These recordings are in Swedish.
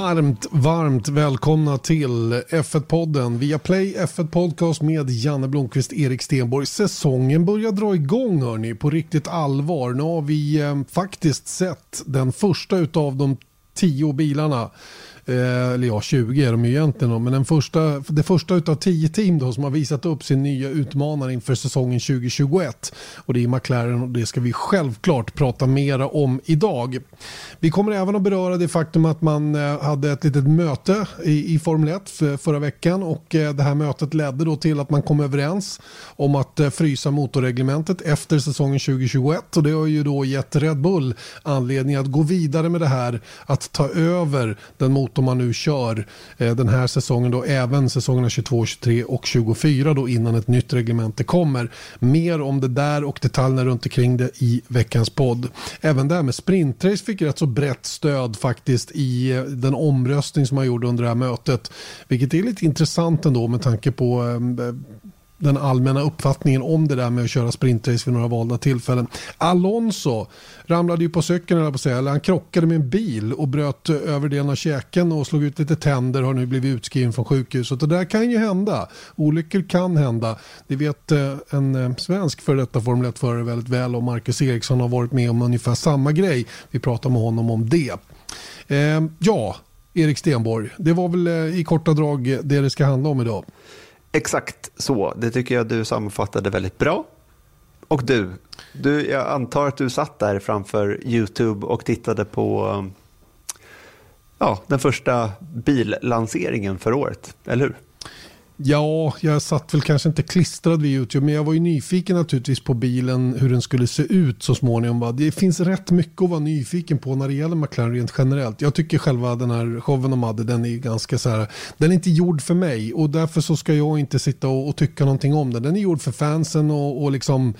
Varmt, varmt välkomna till F1-podden via Play F1 Podcast med Janne Blomqvist, Erik Stenborg. Säsongen börjar dra igång hörni, på riktigt allvar. Nu har vi eh, faktiskt sett den första av de tio bilarna Eh, eller ja, 20 är de ju egentligen. Men den första, det första av 10 team då som har visat upp sin nya utmanare inför säsongen 2021. Och det är McLaren och det ska vi självklart prata mera om idag. Vi kommer även att beröra det faktum att man eh, hade ett litet möte i, i Formel 1 eh, förra veckan och det här mötet ledde då till att man kom överens om att frysa motorreglementet efter säsongen 2021 och det har ju då gett Red Bull anledning att gå vidare med det här att ta över den motor om man nu kör eh, den här säsongen då även säsongerna 22, 23 och 24 då innan ett nytt reglemente kommer. Mer om det där och detaljerna runt omkring det i veckans podd. Även det här med sprintrace fick rätt så brett stöd faktiskt i eh, den omröstning som man gjorde under det här mötet. Vilket är lite intressant ändå med tanke på eh, den allmänna uppfattningen om det där med att köra sprintrace vid några valda tillfällen. Alonso ramlade ju på cykeln, eller på sig, eller han krockade med en bil och bröt över delen av käken och slog ut lite tänder och har nu blivit utskriven från sjukhuset. Och det där kan ju hända. Olyckor kan hända. Det vet eh, en eh, svensk för detta Formel 1-förare väldigt väl och Marcus Eriksson har varit med om ungefär samma grej. Vi pratar med honom om det. Eh, ja, Erik Stenborg, det var väl eh, i korta drag det det ska handla om idag. Exakt så. Det tycker jag du sammanfattade väldigt bra. Och du, du, jag antar att du satt där framför YouTube och tittade på ja, den första billanseringen för året, eller hur? Ja, jag satt väl kanske inte klistrad vid YouTube, men jag var ju nyfiken naturligtvis på bilen, hur den skulle se ut så småningom. Det finns rätt mycket att vara nyfiken på när det gäller McLaren rent generellt. Jag tycker själva den här showen de hade, den är ganska så här, den är inte gjord för mig och därför så ska jag inte sitta och, och tycka någonting om den. Den är gjord för fansen och, och liksom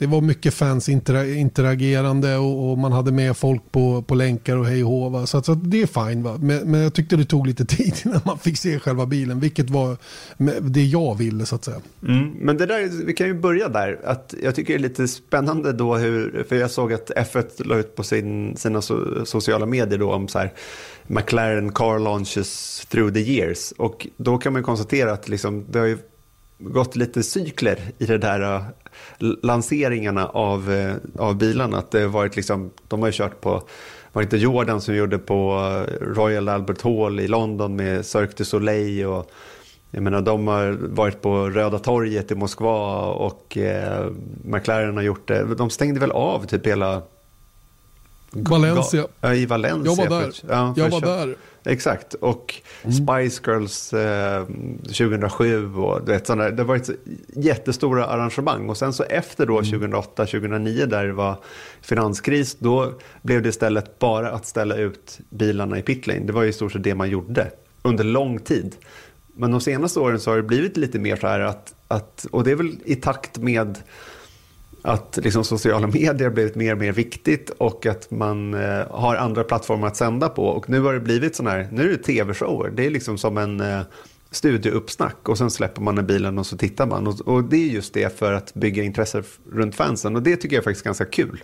det var mycket fans interagerande och, och, man hade med folk på, på länkar och hej och hå, Så, så det är fine. Va? Men, men jag tyckte det tog lite tid innan man fick se själva bilen, vilket var det jag ville så att säga. Mm, men det där, vi kan ju börja där. Att jag tycker det är lite spännande då hur, för jag såg att F1 la ut på sin, sina so, sociala medier då om så här McLaren car launches through the years. Och då kan man konstatera att liksom, det har ju gått lite cykler i det där uh, lanseringarna av, uh, av bilarna. Att det varit liksom, de har ju kört på, var inte Jordan som gjorde på uh, Royal Albert Hall i London med Cirque du Soleil och jag menar, de har varit på Röda torget i Moskva och eh, McLaren har gjort det. De stängde väl av typ hela... Valencia. Ja, i Valencia. Jag var där. Ja, jag var där. Exakt, och mm. Spice Girls eh, 2007 och du vet, sådana, det har varit jättestora arrangemang. Och sen så efter då 2008-2009 mm. där det var finanskris, då blev det istället bara att ställa ut bilarna i pitlane. Det var i stort sett det man gjorde under lång tid. Men de senaste åren så har det blivit lite mer så här att, att och det är väl i takt med att liksom sociala medier blivit mer och mer viktigt och att man eh, har andra plattformar att sända på. Och nu har det blivit sån här, nu är det tv-shower. Det är liksom som en eh, studieuppsnack och sen släpper man i bilen och så tittar man. Och, och, det är just det för att bygga intresse runt fansen och det tycker jag faktiskt är ganska kul.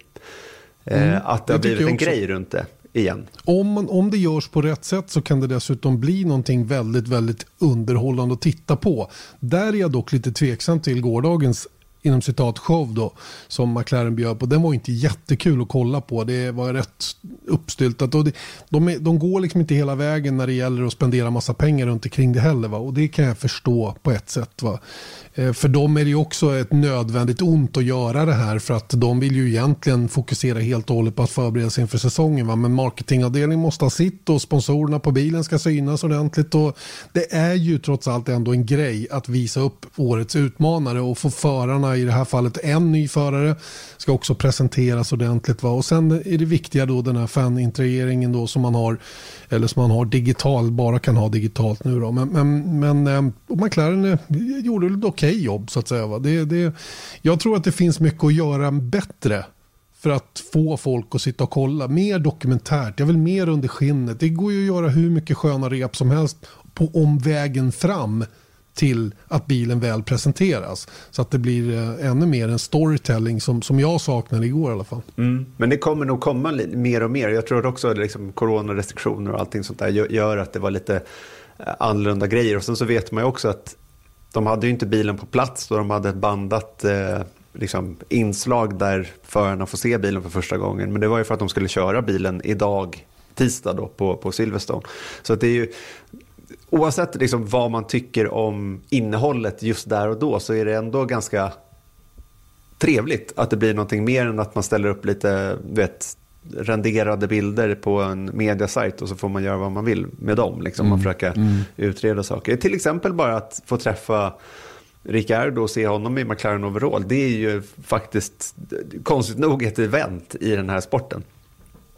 Eh, mm, att det har blivit en grej runt det igen. Om, man, om det görs på rätt sätt så kan det dessutom bli någonting väldigt, väldigt underhållande att titta på. Där är jag dock lite tveksam till gårdagens inom citat show då som McLaren bjöd på. Den var inte jättekul att kolla på. Det var rätt uppstyltat. Och det, de, de går liksom inte hela vägen när det gäller att spendera massa pengar runt omkring det heller. Va? Och det kan jag förstå på ett sätt. Va? Eh, för dem är det också ett nödvändigt ont att göra det här för att de vill ju egentligen fokusera helt och hållet på att förbereda sig inför säsongen. Va? Men marketingavdelningen måste ha sitt och sponsorerna på bilen ska synas ordentligt. Och det är ju trots allt ändå en grej att visa upp årets utmanare och få förarna, i det här fallet en ny förare, ska också presenteras ordentligt. Va? Och sen är det viktiga då den här fanintegreringen då som man har, eller som man har digital, bara kan ha digitalt nu då. Men, men, men eh, och McLaren eh, gjorde det okej okay jobb så att säga. Va? Det, det, jag tror att det finns mycket att göra bättre för att få folk att sitta och kolla. Mer dokumentärt, jag vill mer under skinnet. Det går ju att göra hur mycket sköna rep som helst på omvägen fram till att bilen väl presenteras. Så att det blir eh, ännu mer en storytelling som, som jag saknade igår i alla fall. Mm. Men det kommer nog komma mer och mer. Jag tror också att liksom, coronarestriktioner och allting sånt där gör att det var lite eh, annorlunda grejer. Och sen så vet man ju också att de hade ju inte bilen på plats och de hade ett bandat eh, liksom, inslag där förarna får se bilen för första gången. Men det var ju för att de skulle köra bilen idag, tisdag då, på, på Silverstone. Så att det är ju, oavsett liksom vad man tycker om innehållet just där och då så är det ändå ganska trevligt att det blir någonting mer än att man ställer upp lite vet, renderade bilder på en mediasajt och så får man göra vad man vill med dem. Liksom, mm. Man försöker mm. utreda saker. Till exempel bara att få träffa Ricardo och se honom i McLaren overall. Det är ju faktiskt konstigt nog ett event i den här sporten.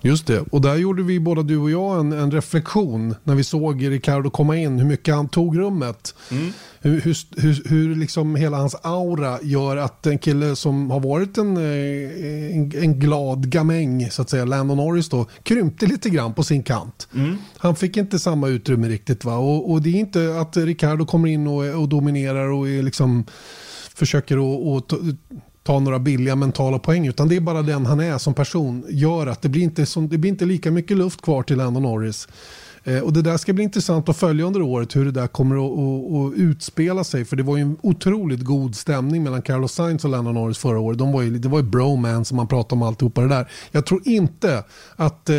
Just det, och där gjorde vi båda du och jag en, en reflektion när vi såg Ricardo komma in, hur mycket han tog rummet. Mm. Hur, hur, hur, liksom hela hans aura gör att en kille som har varit en, eh, en, en glad gamäng, så att säga, Landon Norris då, krympte lite grann på sin kant. Mm. Han fick inte samma utrymme riktigt va, och, och det är inte att Ricardo kommer in och, och dominerar och är liksom försöker att ta några billiga mentala poäng utan det är bara den han är som person gör att det blir inte, som, det blir inte lika mycket luft kvar till Lando Norris. Eh, och det där ska bli intressant att följa under året hur det där kommer att, att, att, utspela sig. För det var ju en otroligt god stämning mellan Carlos Sainz och Landon Norris förra året. De var ju, det var ju bromance som man pratade om alltihopa det där. Jag tror inte att eh,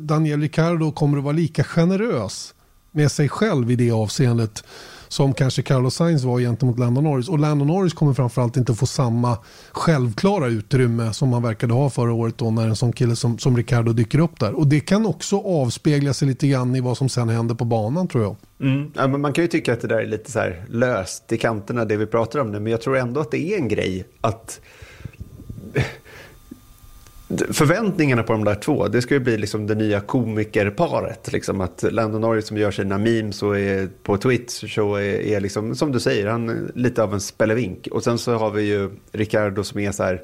Daniel Ricciardo kommer att vara lika generös med sig själv i det avseendet som kanske Carlos Sainz var gentemot Lando Norris. Och Lando Norris kommer framförallt inte få samma självklara utrymme som han verkade ha förra året då när en sån kille som, som Ricardo dyker upp där. Och det kan också avspegla sig lite grann i vad som sen händer på banan tror jag. Mm. Ja, men man kan ju tycka att det där är lite så här löst i kanterna det vi pratar om nu, men jag tror ändå att det är en grej att förväntningarna på de där två, det ska ju bli liksom det nya komikerparet. Liksom att Lando Norris som gör sina memes och är på Twitch så är, är liksom, som du säger, han är lite av en spelevink. Och sen så har vi ju Ricardo som är så här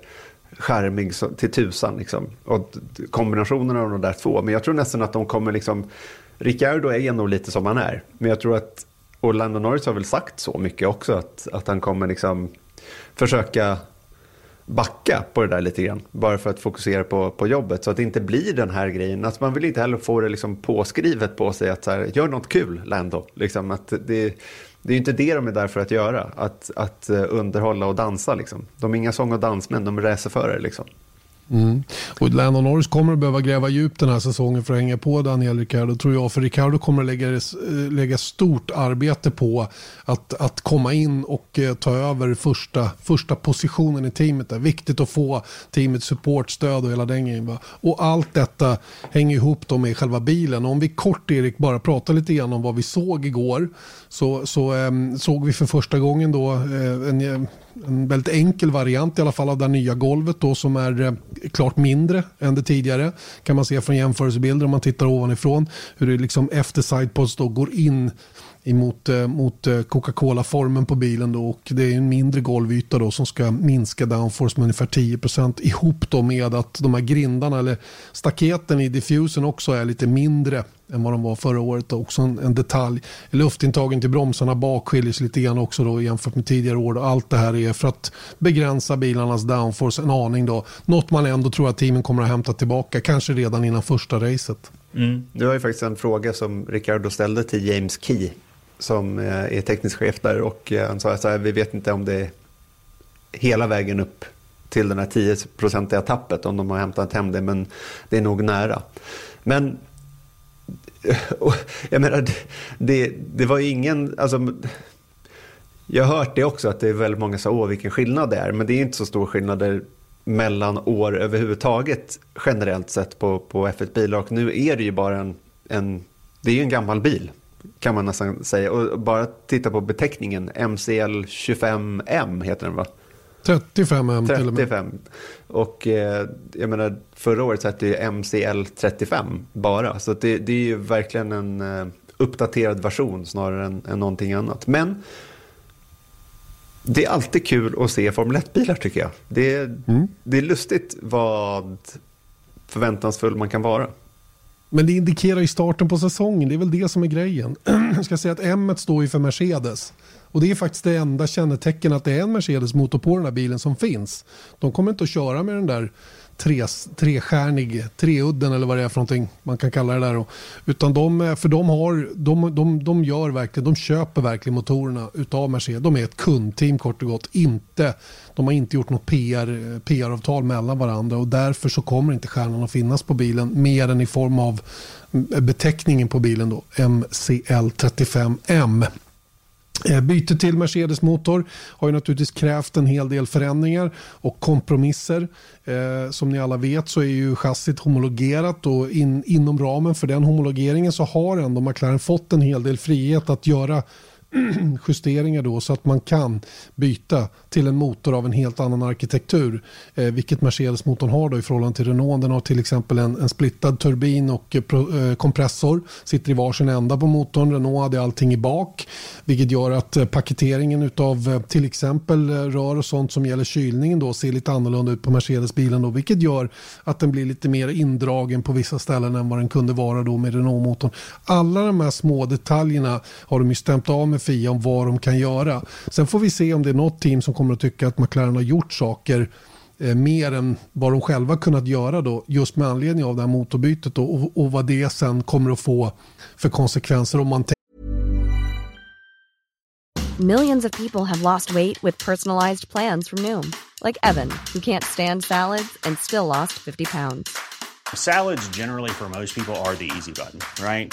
skärmig till tusan. Liksom. Och kombinationen av de där två. Men jag tror nästan att de kommer liksom, Ricardo är nog lite som han är. Men jag tror att, och Lando Norris har väl sagt så mycket också, att, att han kommer liksom försöka backa på det där lite grann. Bara för att fokusera på, på jobbet så att det inte blir den här grejen. Alltså man vill inte heller få det liksom påskrivet på sig att så här, gör något kul Lando. Liksom att det, det är inte det de är där för att göra. Att, att eh, underhålla och dansa liksom. De är inga sång och dansmän, de är racerförare liksom. Mm. Och Landon Norris kommer att behöva gräva djupt den här säsongen för att hänga på Daniel Ricciardo tror jag. För Ricciardo kommer att lägga, eh, lägga stort arbete på att, att komma in och eh, ta över första, första positionen i teamet. Det är viktigt att få teamets supportstöd och hela den grejen. Va? Och allt detta hänger ihop då med själva bilen. Och om vi kort Erik bara pratar lite grann om vad vi såg igår så, så eh, såg vi för första gången då eh, en eh, en väldigt enkel variant i alla fall av det nya golvet då som är eh, klart mindre än det tidigare. Kan man se från jämförelsebilder om man tittar ovanifrån hur det liksom efter sidepods då går in emot eh, mot eh, Coca-Cola-formen på bilen då och det är en mindre golvyta då som ska minska downforce med ungefär 10% ihop då med att de här grindarna eller staketen i diffusen också är lite mindre än vad de var förra året. Också en, en detalj. Luftintagen till bromsarna bak skiljer sig lite grann också då jämfört med tidigare år. Allt det här är för att begränsa bilarnas downforce en aning då. Något man ändå tror att teamen kommer att hämta tillbaka, kanske redan innan första racet. Mm. Det var ju faktiskt en fråga som Ricardo ställde till James Key som eh, är teknisk chef där och eh, han sa att vi vet inte om det är hela vägen upp till den här 10-procentiga tappet om de har hämtat hem det men det är nog nära. Men jag menar, det, det var ju ingen, alltså, jag har hört det också att det är väldigt många som säger åh vilken skillnad det är, men det är inte så stor skillnader mellan år överhuvudtaget generellt sett på, på F1 bilar och nu är det ju bara en, en det är ju en gammal bil kan man nästan säga. Och bara titta på beteckningen MCL 25M heter den va? 35M 35. till och med. Och eh, jag menar, förra året hette det MCL 35 bara. Så det, det, är ju verkligen en eh, uppdaterad version snarare än, än någonting annat. Men det är alltid kul att se Formel 1-bilar tycker jag. Det, mm. det är lustigt vad förväntansfull man kan vara. Men det indikerar ju starten på säsongen, det är väl det som är grejen. Jag ska säga att M står ju för Mercedes. Och det är faktiskt det enda kännetecken att det är en Mercedes-motor på den här bilen som finns. De kommer inte att köra med den där tre, trestjärnig, treudden eller vad det är för någonting man kan kalla det där. Då. Utan de, eh, för de, har, de, de, de gör verkligen, de köper verkligen motorerna utav Mercedes. De är ett kundteam kort och gott. Inte, de har inte gjort något PR, PR-avtal mellan varandra och därför så kommer inte stjärnan att finnas på bilen mer än i form av mm, beteckningen på bilen då, MCL35M. Eh, byte till Mercedes-motor har ju naturligtvis krävt en hel del förändringar och kompromisser. Eh, som ni alla vet så är ju chassit homologerat och in, inom ramen för den homologeringen så har ändå McLaren fått en hel del frihet att göra justeringar då så att man kan byta till en motor av en helt annan arkitektur. Eh, vilket Mercedes-motorn har då i förhållande till Renault. Den har till exempel en, en splittad turbin och eh, eh kompressor. Sitter i varsin ända på motorn. Renault hade allting i bak. Vilket gör att eh, paketeringen av eh, till exempel eh, rör och sånt som gäller kylningen då ser lite annorlunda ut på Mercedes-bilen. Då, vilket gör att den blir lite mer indragen på vissa ställen än vad den kunde vara då med Renault-motorn. Alla de här små detaljerna har de ju stämt av med FIA om vad de kan göra. Sen får vi se om det är något team som kommer att tycka att McLaren har gjort saker eh, mer än vad de själva kunnat göra då, just med anledning av det här motorbytet då, och, och vad det sen kommer att få för konsekvenser om man Millions of people have lost weight with personalized plans from Noom. Like Evan, who can't stand salads and still lost 50 pounds. Salads generally for most people are the easy button, right?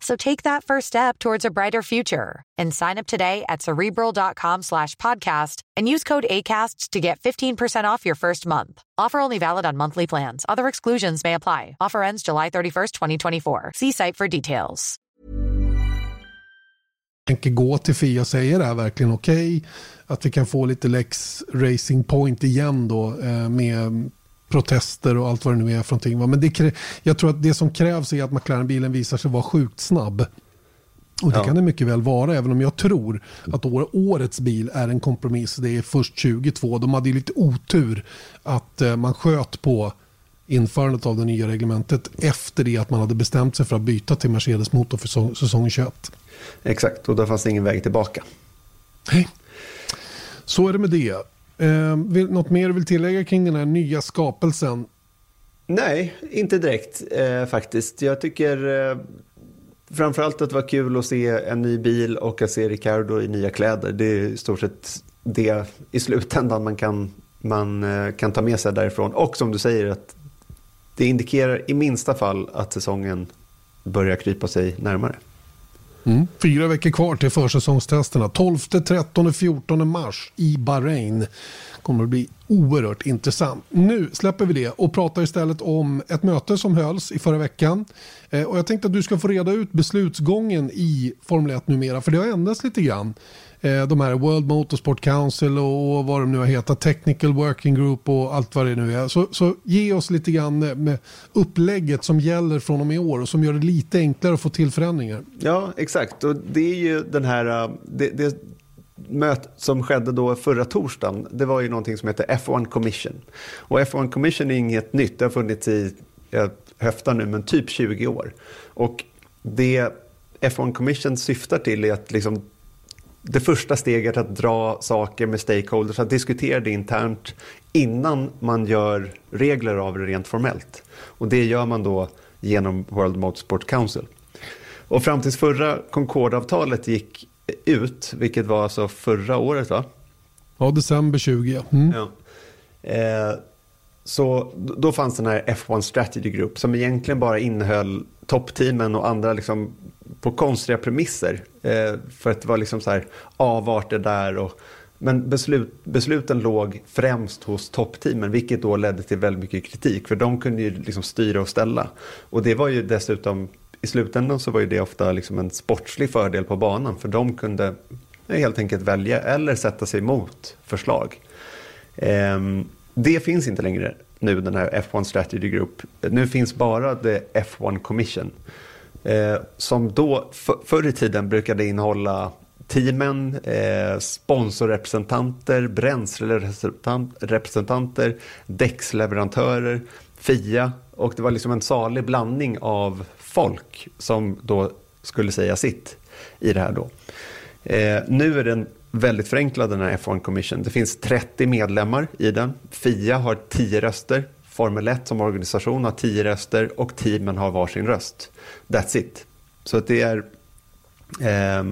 So take that first step towards a brighter future and sign up today at cerebral.com slash podcast and use code ACasts to get 15% off your first month. Offer only valid on monthly plans. Other exclusions may apply. Offer ends July 31st, 2024. See site for details. tänker gå till Fia och säga det här verkligen okej? Okay? Att vi kan få lite Lex Racing Point igen då eh, med protester och allt vad det nu är för någonting. Men det, jag tror att det som krävs är att McLaren-bilen visar sig vara sjukt snabb. Och det ja. kan det mycket väl vara, även om jag tror att årets bil är en kompromiss. Det är först 22. De hade ju lite otur att eh, man sköt på införandet av det nya reglementet efter det att man hade bestämt sig för att byta till Mercedes-motor för säsong 21. Exakt, och då fanns det ingen väg tillbaka. Nej, så är det med det. Eh, vill, något mer du vill tillägga kring den här nya skapelsen? Nej, inte direkt eh, faktiskt. Jag tycker eh, framförallt att det var kul att se en ny bil och att se Ricardo i nya kläder. Det är i stort sett det i slutändan man kan, man, eh, kan ta med sig därifrån. Och som du säger att det indikerar i minsta fall att säsongen börjar krypa sig närmare. Mm. Fyra veckor kvar till försäsongstesterna. 12, 13, 14 mars i Bahrain. kommer att bli oerhört intressant. Nu släpper vi det och pratar istället om ett möte som hölls i förra veckan. Eh, och jag tänkte att du ska få reda ut beslutsgången i Formel 1 numera, för det har ändrats lite grann. Eh, de här World Motorsport Council och vad de nu har hetat, Technical Working Group och allt vad det nu är. Så, så ge oss lite grann med upplägget som gäller från och med i år och som gör det lite enklare att få till förändringar. Ja, exakt. Och det är ju den här, eh, det, det mötet som skedde då förra torsdagen, det var ju någonting som heter F1 Commission. Och F1 Commission är inget nytt, det har funnits i, jag höftar nu, men typ 20 år. Och det F1 Commission syftar till är att liksom det första steget att dra saker med stakeholders, att diskutera det internt innan man gör regler av det rent formellt. Och det gör man då genom World Motorsport Council. Och fram tills förra Concorde-avtalet gick ut, vilket var alltså förra året va? Ja, december 20. Mm. Ja. Eh, så då fanns den här F1 Strategy Group som egentligen bara innehöll toppteamen och andra liksom på konstiga premisser. Eh, för att det var liksom så här avarter där. Och, men beslut, besluten låg främst hos toppteamen vilket då ledde till väldigt mycket kritik. För de kunde ju liksom styra och ställa. Och det var ju dessutom, i slutändan så var ju det ofta liksom en sportslig fördel på banan. För de kunde helt enkelt välja eller sätta sig emot förslag. Eh, det finns inte längre nu, den här F1 Strategy Group. Nu finns bara the F1 Commission. Eh, som då för, förr i tiden brukade innehålla teamen, eh, sponsorrepresentanter, bränslerepresentanter, däcksleverantörer, FIA och det var liksom en salig blandning av folk som då skulle säga sitt i det här då. Eh, nu är den väldigt förenklad den här F1 Commission. Det finns 30 medlemmar i den. FIA har 10 röster. Formel 1 som organisation har tio röster och teamen har varsin röst. That's it. Så att det är eh,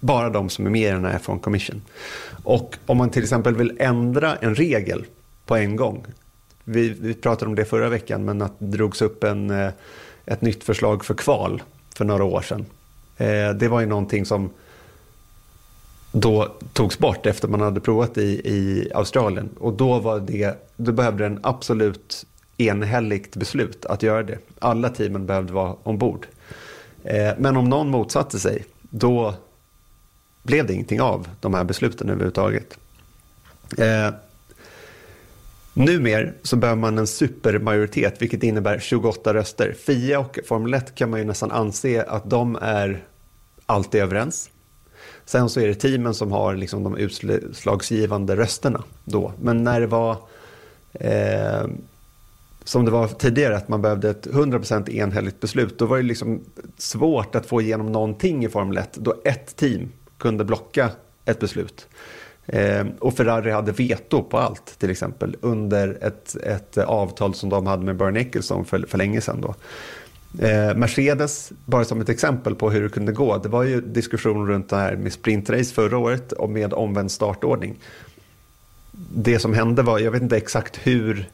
bara de som är med i den här F1 Commission. Och om man till exempel vill ändra en regel på en gång. Vi, vi pratade om det förra veckan men att det drogs upp en, eh, ett nytt förslag för kval för några år sedan. Eh, det var ju någonting som då togs bort efter man hade provat i, i Australien. Och då, var det, då behövde en absolut enhälligt beslut att göra det. Alla teamen behövde vara ombord. Eh, men om någon motsatte sig, då blev det ingenting av de här besluten överhuvudtaget. Eh, Numer så behöver man en supermajoritet, vilket innebär 28 röster. FIA och Formel 1 kan man ju nästan anse att de är alltid överens. Sen så är det teamen som har liksom de utslagsgivande rösterna då. Men när det var eh, som det var tidigare, att man behövde ett 100% enhälligt beslut, då var det liksom svårt att få igenom någonting i Formel 1, då ett team kunde blocka ett beslut. Eh, och Ferrari hade veto på allt, till exempel, under ett, ett avtal som de hade med Bernie Ecclestone för, för länge sedan. Då. Eh, Mercedes, bara som ett exempel på hur det kunde gå, det var ju diskussion runt det här med sprintrace förra året och med omvänd startordning. Det som hände var, jag vet inte exakt hur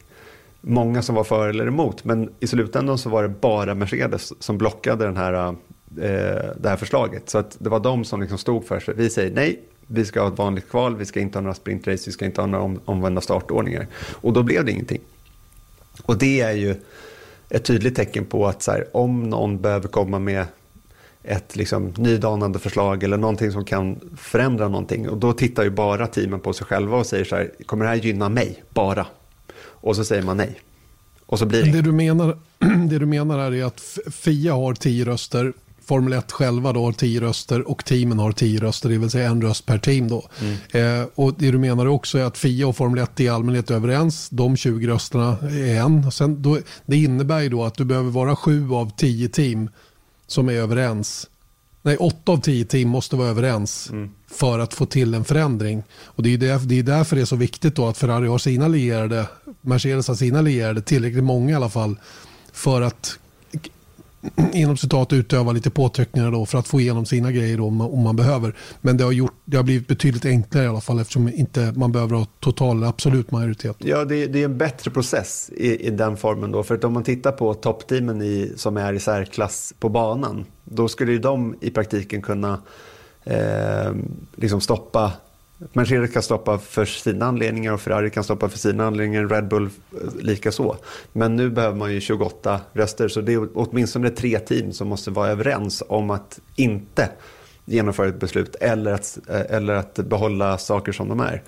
många som var för eller emot, men i slutändan så var det bara Mercedes som blockade den här, eh, det här förslaget. Så att det var de som liksom stod för sig. Vi säger nej, vi ska ha ett vanligt kval, vi ska inte ha några sprintrace, vi ska inte ha några om, omvända startordningar. Och då blev det ingenting. Och det är ju ett tydligt tecken på att så här, om någon behöver komma med ett liksom, nydanande förslag eller någonting som kan förändra någonting. Och då tittar ju bara teamen på sig själva och säger så här, kommer det här gynna mig bara? Och så säger man nej. Och så blir det. Det du menar, det du menar är att FIA har tio röster, Formel 1 själva då har tio röster och teamen har tio röster, det vill säga en röst per team. Då. Mm. Eh, och Det du menar också är att FIA och Formel 1 i allmänhet är överens, de 20 rösterna är en. Sen då, det innebär ju då att du behöver vara sju av tio team som är överens. Nej, åtta av tio team måste vara överens mm. för att få till en förändring. Och Det är, därför, det är därför det är så viktigt då att Ferrari har sina lierade, Mercedes har sina lierade, tillräckligt många i alla fall, för att inom citat utöva lite påtryckningar då för att få igenom sina grejer då, om, man, om man behöver. Men det har, gjort, det har blivit betydligt enklare i alla fall eftersom inte man behöver ha total absolut majoritet. Ja, det, det är en bättre process i, i, den formen då. För att om man tittar på toppteamen i, som är i särklass på banan, då skulle ju de i praktiken kunna eh, liksom stoppa Mercedes kan stoppa för sina anledningar och Ferrari kan stoppa för sina anledningar, Red Bull eh, likaså. lika så. Men nu behöver man ju 28 röster så det är åtminstone tre team som måste vara överens om att inte genomföra ett beslut eller att, eh, eller att behålla saker som de är.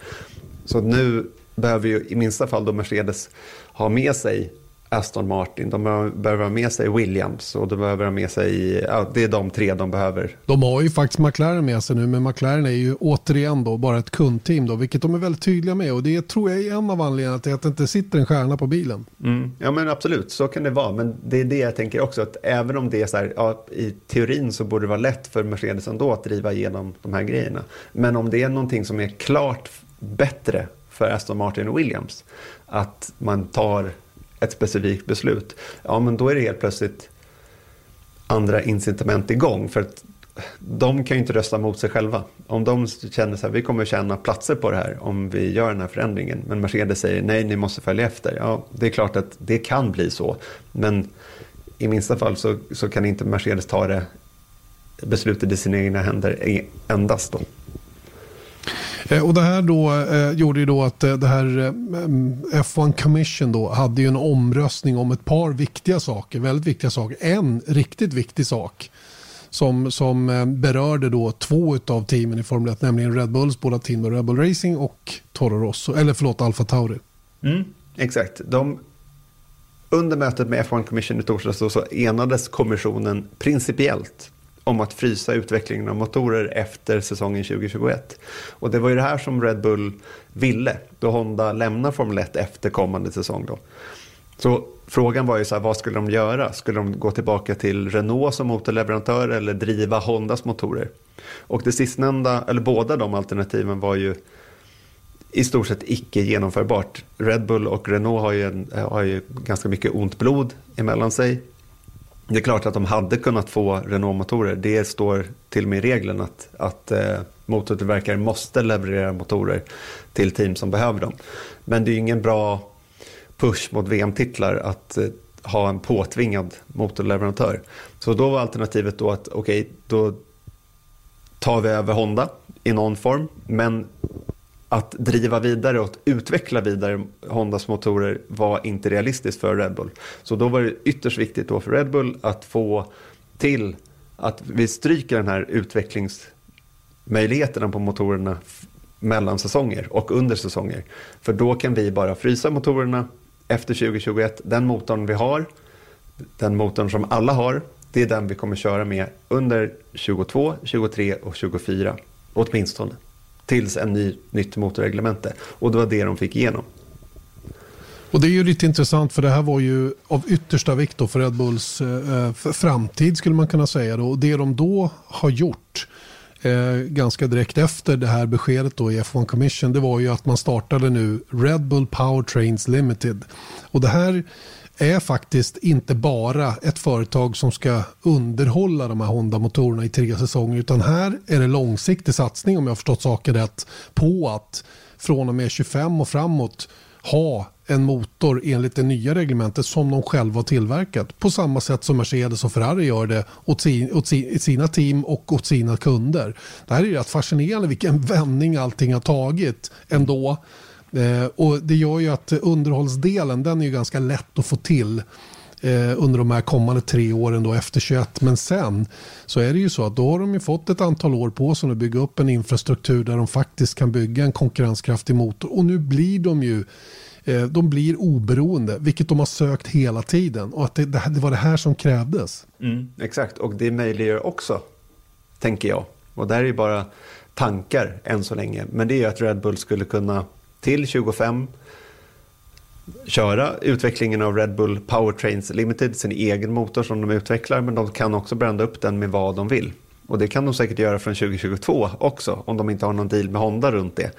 Så nu behöver ju i minsta fall då Mercedes ha med sig Aston Martin, de behöver ha med sig Williams och de behöver ha med sig, ja, det är de tre de behöver. De har ju faktiskt McLaren med sig nu, men McLaren är ju återigen då bara ett kundteam då, vilket de är väldigt tydliga med och det tror jag är en av anledningarna till att det inte sitter en stjärna på bilen. Mm. Ja men absolut, så kan det vara, men det är det jag tänker också, att även om det är så här, ja, i teorin så borde det vara lätt för Mercedes ändå att driva igenom de här grejerna. Men om det är någonting som är klart bättre för Aston Martin och Williams, att man tar ett specifikt beslut, ja men då är det helt plötsligt andra incitament igång. För att de kan ju inte rösta mot sig själva. Om de känner så här, vi kommer tjäna platser på det här om vi gör den här förändringen. Men Mercedes säger nej, ni måste följa efter. Ja, det är klart att det kan bli så. Men i minsta fall så, så kan inte Mercedes ta det beslutet i sina egna händer e- endast då. Eh, och det här då eh, gjorde ju då att eh, det här eh, F1 Commission då hade ju en omröstning om ett par viktiga saker, väldigt viktiga saker. En riktigt viktig sak som, som eh, berörde då två av teamen i Formel 1, nämligen Red Bulls båda team, Red Bull Racing och Toro Rosso, eller förlåt Alfa Tauri. Mm, exakt. De, under mötet med F1 Commission i torsdags så enades kommissionen principiellt om att frysa utvecklingen av motorer efter säsongen 2021. Och det var ju det här som Red Bull ville då Honda lämnar Formel 1 efter kommande säsong. Då. Så frågan var ju så här, vad skulle de göra? Skulle de gå tillbaka till Renault som motorleverantör eller driva Hondas motorer? Och det sistnämnda, eller båda de alternativen var ju i stort sett icke genomförbart. Red Bull och Renault har ju, en, har ju ganska mycket ont blod emellan sig. Det är klart att de hade kunnat få Renault-motorer. Det står till och med i regeln att, att eh, motortillverkare måste leverera motorer till team som behöver dem. Men det är ju ingen bra push mot VM-titlar att eh, ha en påtvingad motorleverantör. Så då var alternativet då att okej, okay, då tar vi över Honda i någon form. Men att driva vidare och utveckla vidare Hondas motorer var inte realistiskt för Red Bull. Så då var det ytterst viktigt då för Red Bull att få till att vi stryker den här utvecklingsmöjligheterna på motorerna mellan säsonger och under säsonger. För då kan vi bara frysa motorerna efter 2021. Den motorn vi har, den motorn som alla har, det är den vi kommer köra med under 22, 23 och 24. Åtminstone. Tills en ny, nytt motorreglemente. Och det var det de fick igenom. Och Det är ju lite intressant för det här var ju av yttersta vikt för Red Bulls eh, framtid skulle man kunna säga. Då. Och det de då har gjort eh, ganska direkt efter det här beskedet då i F1 Commission det var ju att man startade nu Red Bull Powertrains Limited. Och det här är faktiskt inte bara ett företag som ska underhålla de här Honda-motorerna i tre säsonger utan här är det långsiktig satsning om jag har förstått saken rätt på att från och med 25 och framåt ha en motor enligt det nya reglementet som de själva har tillverkat. På samma sätt som Mercedes och Ferrari gör det åt, sin, åt sin, sina team och åt sina kunder. Det här är ju rätt fascinerande vilken vändning allting har tagit ändå och det gör ju att underhållsdelen den är ju ganska lätt att få till eh, under de här kommande tre åren då efter 21. Men sen så är det ju så att då har de ju fått ett antal år på sig att bygga upp en infrastruktur där de faktiskt kan bygga en konkurrenskraftig motor. Och nu blir de ju Eh, de blir oberoende, vilket de har sökt hela tiden. Och att det, det var det här som krävdes. Mm, exakt, och det möjliggör också, tänker jag. Och det här är ju bara tankar än så länge. Men det är ju att Red Bull skulle kunna till 25 köra utvecklingen av Red Bull Powertrains Limited, sin egen motor som de utvecklar. Men de kan också brända upp den med vad de vill. Och det kan de säkert göra från 2022 också, om de inte har någon deal med Honda runt det.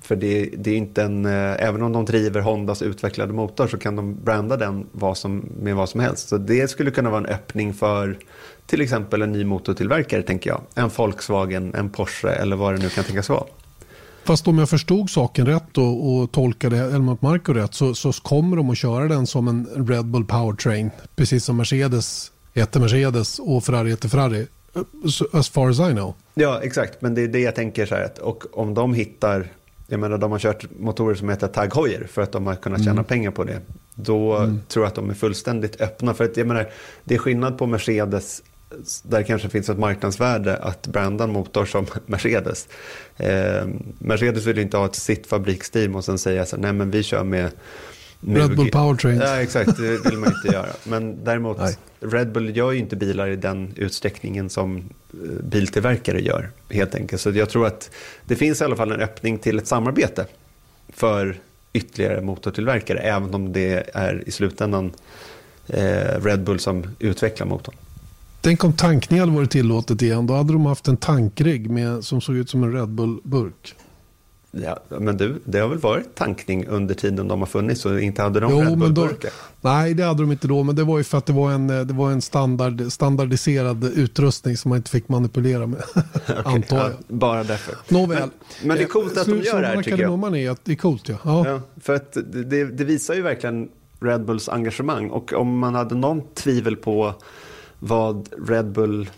För det, det, är inte en, eh, även om de driver Hondas utvecklade motor så kan de branda den vad som, med vad som helst. Så det skulle kunna vara en öppning för till exempel en ny motortillverkare tänker jag. En Volkswagen, en Porsche eller vad det nu kan tänkas vara. Fast om jag förstod saken rätt och, och tolkade Helmut Marko rätt så, så kommer de att köra den som en Red Bull Powertrain. Precis som Mercedes heter Mercedes och Ferrari heter Ferrari. As far as I know. Ja, exakt. Men det är det jag tänker så här. Och om de hittar jag menar, de har kört motorer som heter Tag Heuer för att de har kunnat tjäna mm. pengar på det. Då mm. tror jag att de är fullständigt öppna. För att, jag menar, det är skillnad på Mercedes, där kanske finns ett marknadsvärde att branda en motor som Mercedes. Eh, Mercedes vill inte ha ett sitt fabriksteam och sen säga så nej men vi kör med Red Bull Powertrain. Ja, exakt. Det vill man inte göra. Men däremot, Nej. Red Bull gör ju inte bilar i den utsträckningen som eh, biltillverkare gör. Helt enkelt. Så jag tror att det finns i alla fall en öppning till ett samarbete för ytterligare motortillverkare. Även om det är i slutändan eh, Red Bull som utvecklar motorn. Tänk om tankning hade varit tillåtet igen. Då hade de haft en tankrigg med, som såg ut som en Red Bull-burk. Ja, men du, det har väl varit tankning under tiden de har funnits och inte hade de Jo, Red Bull-burkar? nej, det hade de inte då, men det var ju för att det var en, det var en standard, standardiserad utrustning som man inte fick manipulera med, antar jag. Ja, bara därför. Nåväl. Men, men det är coolt att de gör det här tycker jag. Är att det är coolt, ja. ja. Ja, för att det, det visar ju verkligen Red Bulls engagemang. Och om man hade någon tvivel på vad Red Bull,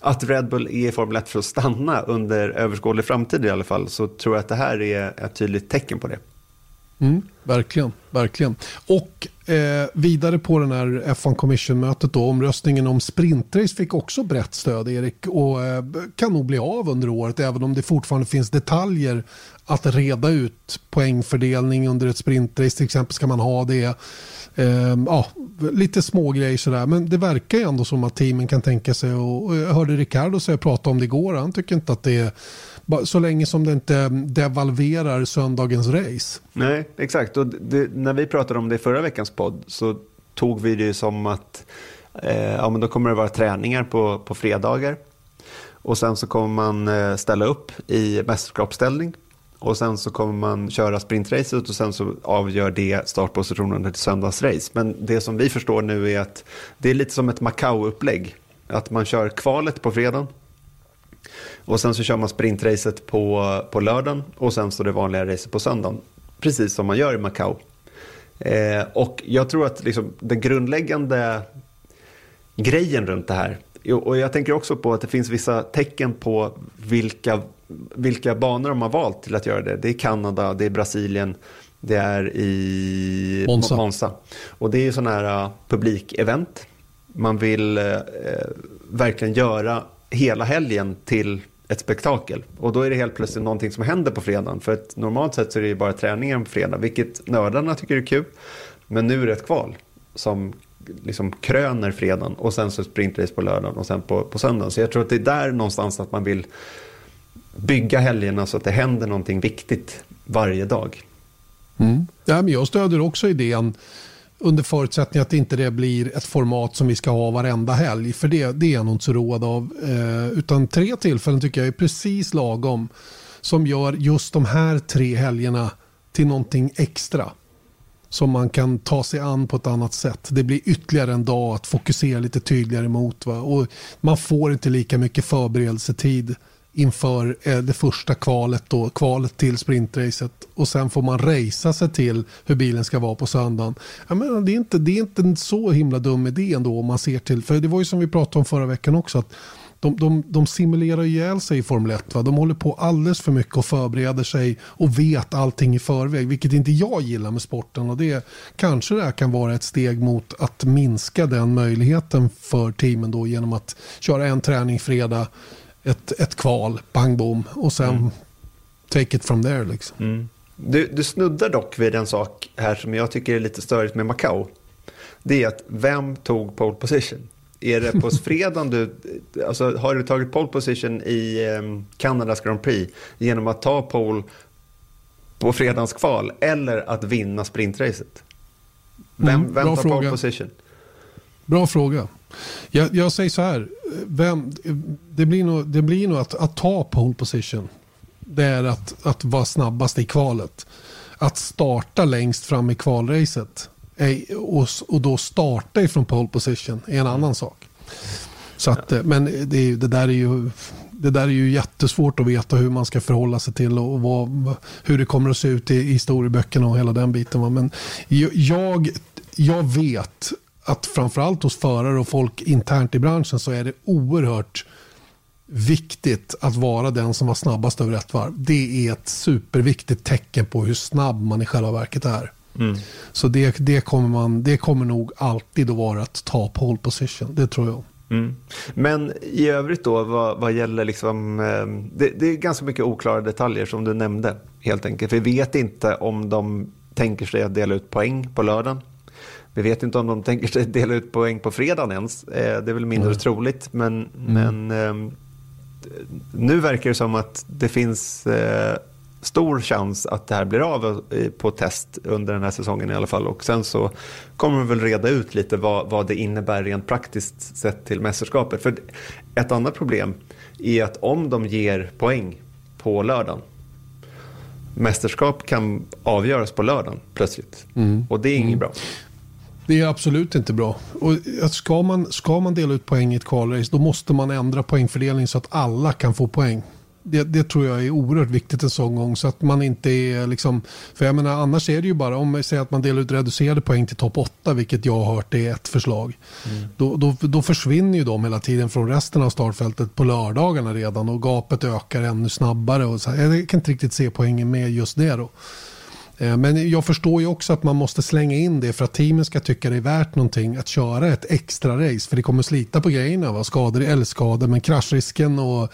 att Red Bull är i Formel 1 för att stanna under överskådlig framtid i alla fall, så tror jag att det här är ett tydligt tecken på det. Mm, verkligen, verkligen. Och eh, vidare på den här F1 Commission-mötet då, omröstningen om sprintrace fick också brett stöd, Erik, och eh, kan nog bli av under året, även om det fortfarande finns detaljer att reda ut. Poängfördelning under ett sprintrace, till exempel, ska man ha det? Eh, ja, lite små grejer sådär, men det verkar ju ändå som att teamen kan tänka sig, och jag hörde Ricardo säga prata om det igår, han tycker inte att det är så länge som det inte devalverar söndagens race. Nej, exakt. Och det, när vi pratade om det i förra veckans podd så tog vi det som att eh, ja, men då kommer det vara träningar på, på fredagar. Och sen så kommer man eh, ställa upp i mästerskapsställning. Och sen så kommer man köra sprintracet och sen så avgör det startpositionen till söndagsrace. Men det som vi förstår nu är att det är lite som ett Macau-upplägg. Att man kör kvalet på fredagen och sen så kör man sprintracet på, på lördagen och sen så det vanliga racet på söndagen. Precis som man gör i Macau. Eh, och jag tror att liksom, den grundläggande grejen runt det här, och jag tänker också på att det finns vissa tecken på vilka, vilka banor de har valt till att göra det. Det är Kanada, det är Brasilien, det är i Monza. Monza. Och det är sådana här uh, publikevent. Man vill eh, verkligen göra hela helgen till ett spektakel. Och då är det helt plötsligt någonting som händer på fredagen. För att normalt sett så är det ju bara träningen på fredag, vilket nördarna tycker är kul. Men nu är det ett kval som liksom kröner fredagen och sen så sprintrace på lördagen och sen på, på söndagen. Så jag tror att det är där någonstans att man vill bygga helgerna så att det händer någonting viktigt varje dag. Mm. Ja, men jag stöder också idén under förutsättning att inte det blir ett format som vi ska ha varenda helg. För det, det är jag nog inte så road av. Eh, utan tre tillfällen tycker jag är precis lagom. Som gör just de här tre helgerna till någonting extra. Som man kan ta sig an på ett annat sätt. Det blir ytterligare en dag att fokusera lite tydligare mot. Va? Och man får inte lika mycket förberedelsetid inför eh, det första kvalet, då, kvalet till sprintracet och sen får man racea sig till hur bilen ska vara på söndagen. Jag menar, det, är inte, det är inte en så himla dum idé ändå om man ser till, för det var ju som vi pratade om förra veckan också, att de, de, de simulerar ihjäl sig i Formel 1. Va? De håller på alldeles för mycket och förbereder sig och vet allting i förväg, vilket inte jag gillar med sporten. Och det Kanske det här kan vara ett steg mot att minska den möjligheten för teamen då genom att köra en träning fredag, ett, ett kval, bang boom och sen mm. take it from there. Liksom. Mm. Du, du snuddar dock vid en sak här som jag tycker är lite störigt med Macau. Det är att vem tog pole position? Är det på fredagen du, alltså har du tagit pole position i Kanadas Grand Prix genom att ta pole på fredagens kval eller att vinna sprintracet? Vem, Mm, vem tar fråga. pole position? Bra fråga. Jag, jag säger så här. Vem, det blir nog, det blir nog att, att ta pole position. Det är att, att vara snabbast i kvalet. Att starta längst fram i kvalracet och, och då starta ifrån pole position är en annan sak. Så att, men det, det, där är ju, det där är ju jättesvårt att veta hur man ska förhålla sig till och vad, hur det kommer att se ut i historieböckerna och hela den biten. Men jag, jag vet att framförallt hos förare och folk internt i branschen så är det oerhört viktigt att vara den som var snabbast över ett varv. Det är ett superviktigt tecken på hur snabb man i själva verket är. Så det, det, kommer man, det kommer nog alltid att vara att ta pole position. Det tror jag. Mm. Men i övrigt då, vad, vad gäller liksom, eh, det, det är ganska mycket oklara detaljer som du nämnde helt enkelt. Vi vet inte om de tänker sig att dela ut poäng på lördagen. Vi vet inte om de tänker sig dela ut poäng på fredagen ens. Eh, det är väl mindre Mm. troligt, men, men eh, nu verkar det som att det finns eh, stor chans att det här blir av eh, på test under den här säsongen i alla fall. Och sen så kommer vi väl reda ut lite vad, vad det innebär rent praktiskt sett till mästerskapet. För ett annat problem är att om de ger poäng på lördagen mästerskap kan avgöras på lördagen plötsligt. Mm. Och det är inget bra. Det är absolut inte bra. Och ska, man, ska man dela ut poäng i ett kvalrace då måste man ändra poängfördelning så att alla kan få poäng. Det, det, tror jag är oerhört viktigt en sån gång. Så att man inte är liksom, för jag menar annars är det ju bara om man säger att man delar ut reducerade poäng till topp 8, vilket jag har hört är ett förslag. Mm. Då, då, då, försvinner ju de hela tiden från resten av startfältet på lördagarna redan och gapet ökar ännu snabbare. Och så Jag kan inte riktigt se poängen med just det då. Eh, men jag förstår ju också att man måste slänga in det för att teamen ska tycka det är värt någonting att köra ett extra race. För det kommer slita på grejerna. Va? Skador eller skador, men kraschrisken och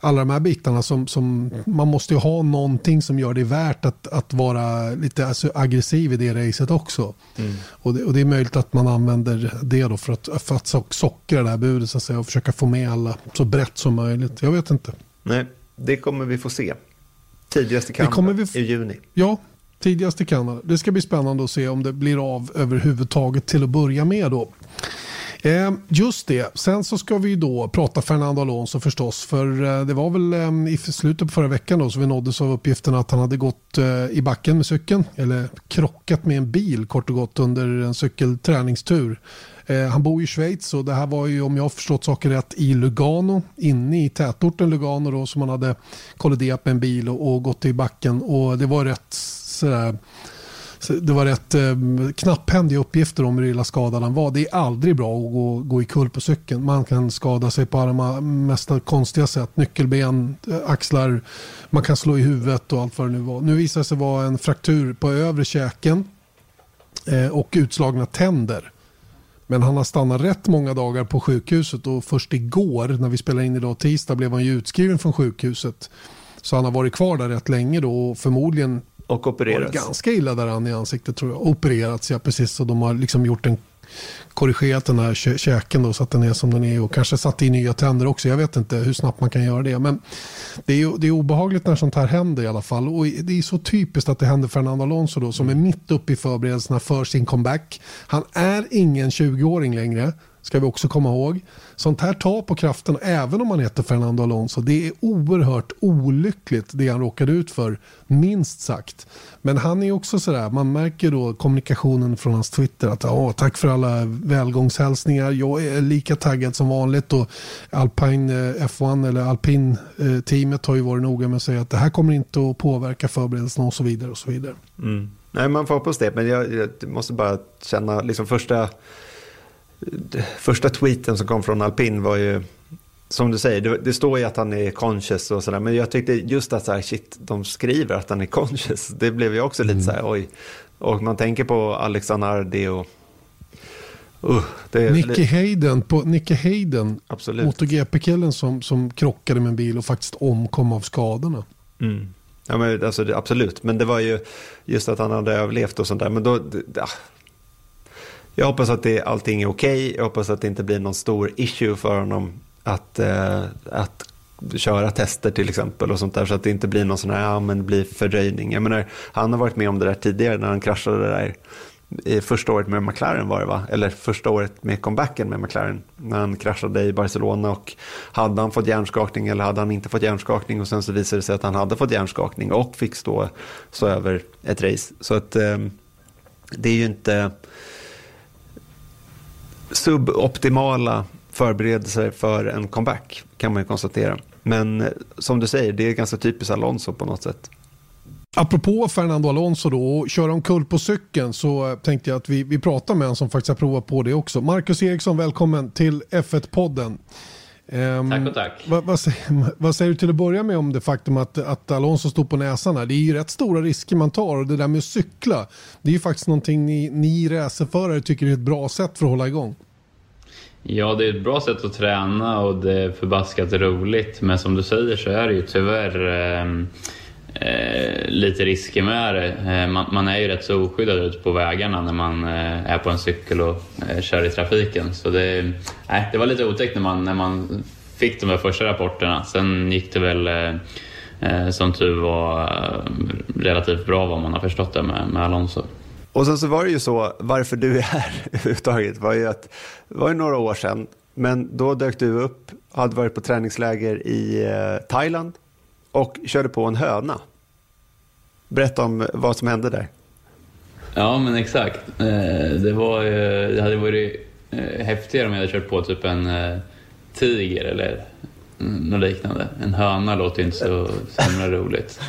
alla de här bitarna som, som man måste ju ha någonting som gör det värt att, att vara lite alltså, aggressiv i det racet också. Mm. Och, det, och, det, är möjligt att man använder det då för att, för att sockra det här budet så att säga, och försöka få med alla så brett som möjligt. Jag vet inte. Nej, det kommer vi få se. Tidigast i Kanada i juni. Ja, tidigast i Kanada. Det ska bli spännande att se om det blir av överhuvudtaget till att börja med då. Eh, just det, sen så ska vi då prata Fernando Alonso förstås. För eh, det var väl eh, i slutet på förra veckan då så vi nåddes av uppgiften att han hade gått eh, i backen med cykeln. Eller krockat med en bil kort och gott under en cykelträningstur. Eh, han bor i Schweiz och det här var ju om jag har förstått saker rätt i Lugano. Inne i tätorten Lugano då som han hade kolliderat med en bil och, och gått i backen. Och det var rätt sådär det var rätt eh, knapphändiga uppgifter om hur illa skadad han var. Det är aldrig bra att gå, gå i kull på cykeln. Man kan skada sig på alla mest konstiga sätt. Nyckelben, eh, axlar, man kan slå i huvudet och allt vad det nu var. Nu visar det sig vara en fraktur på övre käken eh, och utslagna tänder. Men han har stannat rätt många dagar på sjukhuset och först igår när vi spelar in idag tisdag blev han ju utskriven från sjukhuset. Så han har varit kvar där rätt länge då och förmodligen och opererats. Ganska illa däran i ansiktet tror jag. Opererats ja precis. Så de har liksom gjort en korrigerat den här käken då, så att den är som den är och kanske satt i nya tänder också. Jag vet inte hur snabbt man kan göra det. Men det är, det är obehagligt när sånt här händer i alla fall. Och det är så typiskt att det händer Fernando Alonso då som är mitt uppe i förberedelserna för sin comeback. Han är ingen 20-åring längre ska vi också komma ihåg. Sånt här tar på kraften även om man heter Fernando Alonso. Det är oerhört olyckligt det han råkade ut för, minst sagt. Men han är också sådär, man märker då kommunikationen från hans Twitter att tack för alla välgångshälsningar. Jag är lika taggad som vanligt och Alpine eh, F1 eller Alpin eh, teamet har ju varit noga med att säga att det här kommer inte att påverka förberedelserna och så vidare och så vidare. Mm. Nej, man får hoppas det, men jag, jag måste bara känna liksom första första tweeten som kom från Alpin var ju, som du säger, det, det står ju att han är conscious och sådär, men jag tyckte just att så här, shit, de skriver att han är conscious, det blev ju också lite mm. så här, oj. Och man tänker på Alexander och Uh, Nicky Hayden, på Nicky Hayden MotoGP-killen som, som krockade med en bil och faktiskt omkom av skadorna. Mm. Ja, men, alltså, absolut, men det var ju just att han hade överlevt och sånt där. Men då, det, jag hoppas att det, allting är okej. Okay. Jag hoppas att det inte blir någon stor issue för honom att, eh, att köra tester till exempel och sånt där så att det inte blir någon sån här, ja men det blir fördröjning. Jag menar, han har varit med om det där tidigare när han kraschade det där i första året med McLaren var det va? Eller första året med comebacken med McLaren. När han kraschade i Barcelona och hade han fått hjärnskakning eller hade han inte fått hjärnskakning och sen så visade det sig att han hade fått hjärnskakning och fick stå, stå över ett race. Så att eh, det är ju inte suboptimala förberedelser för en comeback kan man ju konstatera. Men eh, som du säger, det är ganska typiskt Alonso på något sätt. Apropå Fernando Alonso då, och köra omkull på cykeln så eh, tänkte jag att vi, vi pratar med en som faktiskt har provat på det också. Marcus Eriksson, välkommen till F1-podden. Um, tack och tack. Vad, vad, säger, vad, säger, du till att börja med om det faktum att, att Alonso står på näsan här? Det är ju rätt stora risker man tar och det där med att cykla, det är ju faktiskt någonting ni, ni racerförare tycker är ett bra sätt för att hålla igång. Ja, det är ett bra sätt att träna och det är förbaskat roligt. Men som du säger så är det ju tyvärr eh, eh, lite risker med det. Eh, man, man, är ju rätt så oskyddad ute på vägarna när man eh, är på en cykel och eh, kör i trafiken. Så det, det var lite otäckt när man, när man fick de här första rapporterna. Sen gick det väl eh, eh som tur var eh, relativt bra vad man har förstått det med, med Alonso. Och sen så var det ju så, varför du är här överhuvudtaget var ju att det var ju några år sedan, men då dök du upp, hade varit på träningsläger i eh, Thailand och körde på en höna. Berätta om vad som hände där. Ja, men exakt. Eh, det, var, det hade varit eh, häftigare om jag hade kört på typ en eh, tiger eller något liknande. En höna låter ju inte så himla roligt.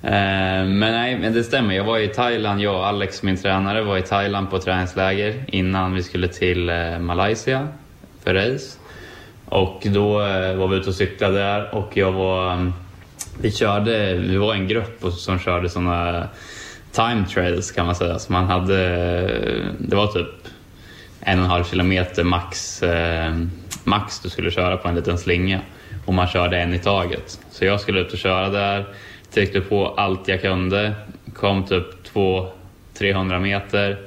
Men nej, men det stämmer. Jag var i Thailand, jag och Alex, min tränare, var i Thailand på träningsläger innan vi skulle till Malaysia för race. Och då var vi ute och cyklade där och jag var... Mm, vi körde, vi var en grupp som körde sådana time trails kan man säga. Så man hade, det var typ en och en halv kilometer max, eh, max du skulle köra på en liten slinga. Och man körde en i taget. Så jag skulle ut och köra där, tryckte på allt jag kunde, kom typ 200-300 meter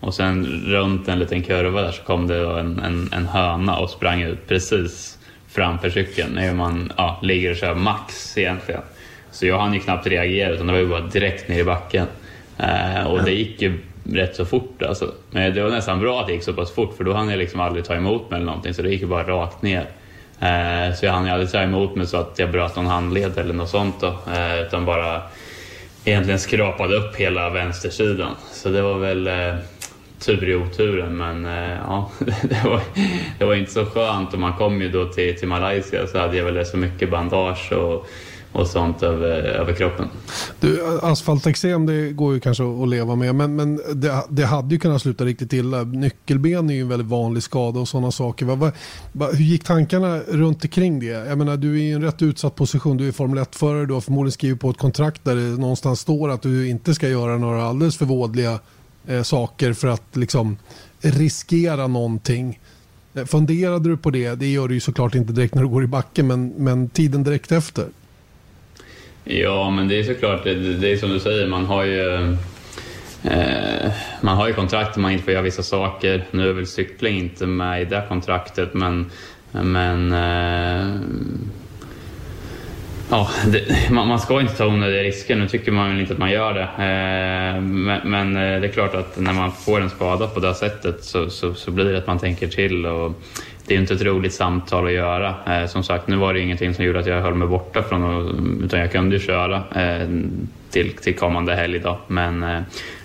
och sen runt en liten kurva där så kom det en, en, en höna och sprang ut precis framför cykeln när man ja, ligger och kör max egentligen. Så jag hann ju knappt reagera utan det var ju bara direkt ner i backen. Eh, och det gick ju rätt så fort alltså. Men det var nästan bra att det gick så pass fort för då hann jag liksom aldrig ta emot mig eller någonting så det gick ju bara rakt ner. Eh, så jag hann ju aldrig ta emot mig så att jag bröt någon handled eller något sånt då. Eh, utan bara egentligen skrapade upp hela vänstersidan. Så det var väl eh, tur i oturen men eh, ja, det var, det var inte så skönt och man kom ju då till, till Malaysia så hade jag väl så mycket bandage och, och sånt över, över kroppen. Du, asfaltexem det går ju kanske att leva med men, men det, det hade ju kunnat sluta riktigt illa. Nyckelben är ju en väldigt vanlig skada och sådana saker. Va, va, hur gick tankarna runt omkring det? Jag menar du är i en rätt utsatt position. Du är Formel 1-förare. Du har förmodligen skrivit på ett kontrakt där det någonstans står att du inte ska göra några alldeles för vådliga eh, saker för att liksom riskera någonting. Eh, funderade du på det? Det gör du ju såklart inte direkt när du går i backen men, men tiden direkt efter? Ja, men det är såklart, det, det är som du säger, man har ju eh, man har ju kontrakt man inte får göra vissa saker. Nu är väl cykling inte med i det kontraktet men, men eh, Ja, det, man, man, ska inte ta onödiga risker. Nu tycker man väl inte att man gör det. Eh, men, men, eh, det är klart att när man får en skada på det sättet så, så, så blir det att man tänker till. Och det är inte ett roligt samtal att göra. Eh, som sagt, nu var det ingenting som gjorde att jag höll mig borta från utan jag kunde ju köra eh, till, till kommande helg. Då. Men eh,